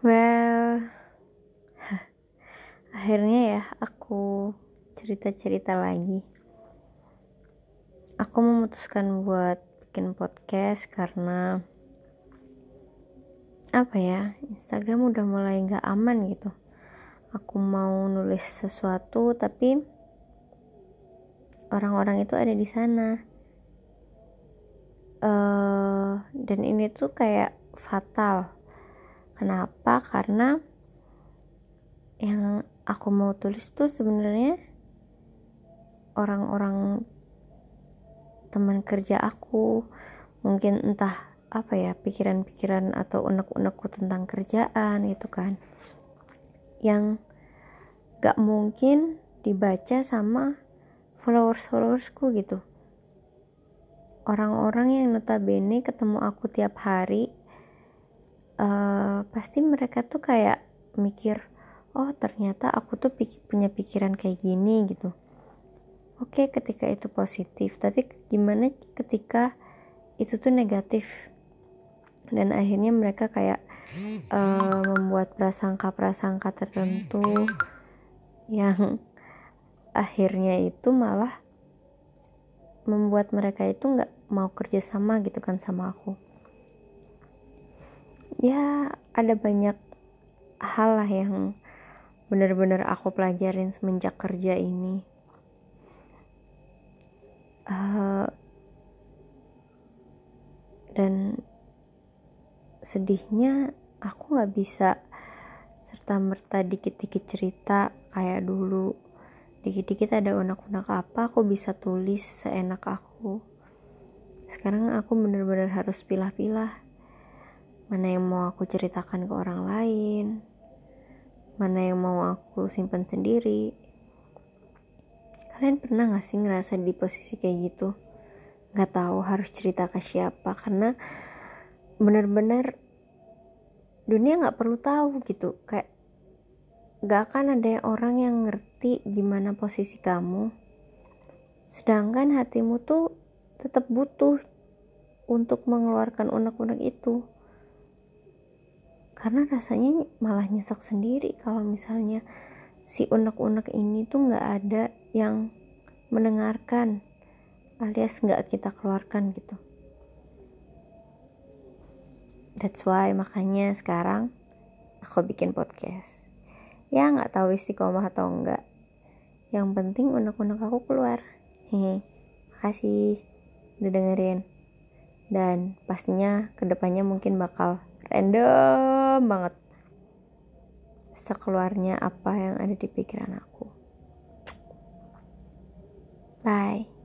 Well, akhirnya ya aku cerita-cerita lagi. Aku memutuskan buat bikin podcast karena apa ya, Instagram udah mulai gak aman gitu. Aku mau nulis sesuatu tapi orang-orang itu ada di sana. Uh, dan ini tuh kayak fatal Kenapa? Karena yang aku mau tulis tuh sebenarnya orang-orang teman kerja aku. Mungkin entah apa ya pikiran-pikiran atau unek-unekku tentang kerjaan gitu kan. Yang gak mungkin dibaca sama followers-followersku gitu. Orang-orang yang notabene ketemu aku tiap hari uh, pasti mereka tuh kayak mikir oh ternyata aku tuh pik punya pikiran kayak gini gitu. Oke okay, ketika itu positif tapi gimana ketika itu tuh negatif? Dan akhirnya mereka kayak uh, membuat prasangka-prasangka tertentu yang akhirnya itu malah membuat mereka itu nggak mau kerjasama gitu kan sama aku. Ya ada banyak hal lah yang benar-benar aku pelajarin semenjak kerja ini. Uh, dan sedihnya aku nggak bisa serta merta dikit-dikit cerita kayak dulu. Dikit-dikit ada unek-unek apa aku bisa tulis seenak aku. Sekarang aku benar-benar harus pilah-pilah mana yang mau aku ceritakan ke orang lain, mana yang mau aku simpan sendiri. Kalian pernah gak sih ngerasa di posisi kayak gitu? Gak tahu harus cerita ke siapa karena bener-bener dunia gak perlu tahu gitu kayak gak akan ada orang yang ngerti gimana posisi kamu sedangkan hatimu tuh tetap butuh untuk mengeluarkan unek-unek itu karena rasanya malah nyesek sendiri kalau misalnya si unek-unek ini tuh nggak ada yang mendengarkan alias nggak kita keluarkan gitu. That's why makanya sekarang aku bikin podcast. Ya nggak tahu istiqomah atau enggak yang penting unek-unek aku keluar. Hehe makasih udah dengerin. Dan pastinya ke depannya mungkin bakal random banget. Sekeluarnya apa yang ada di pikiran aku. Bye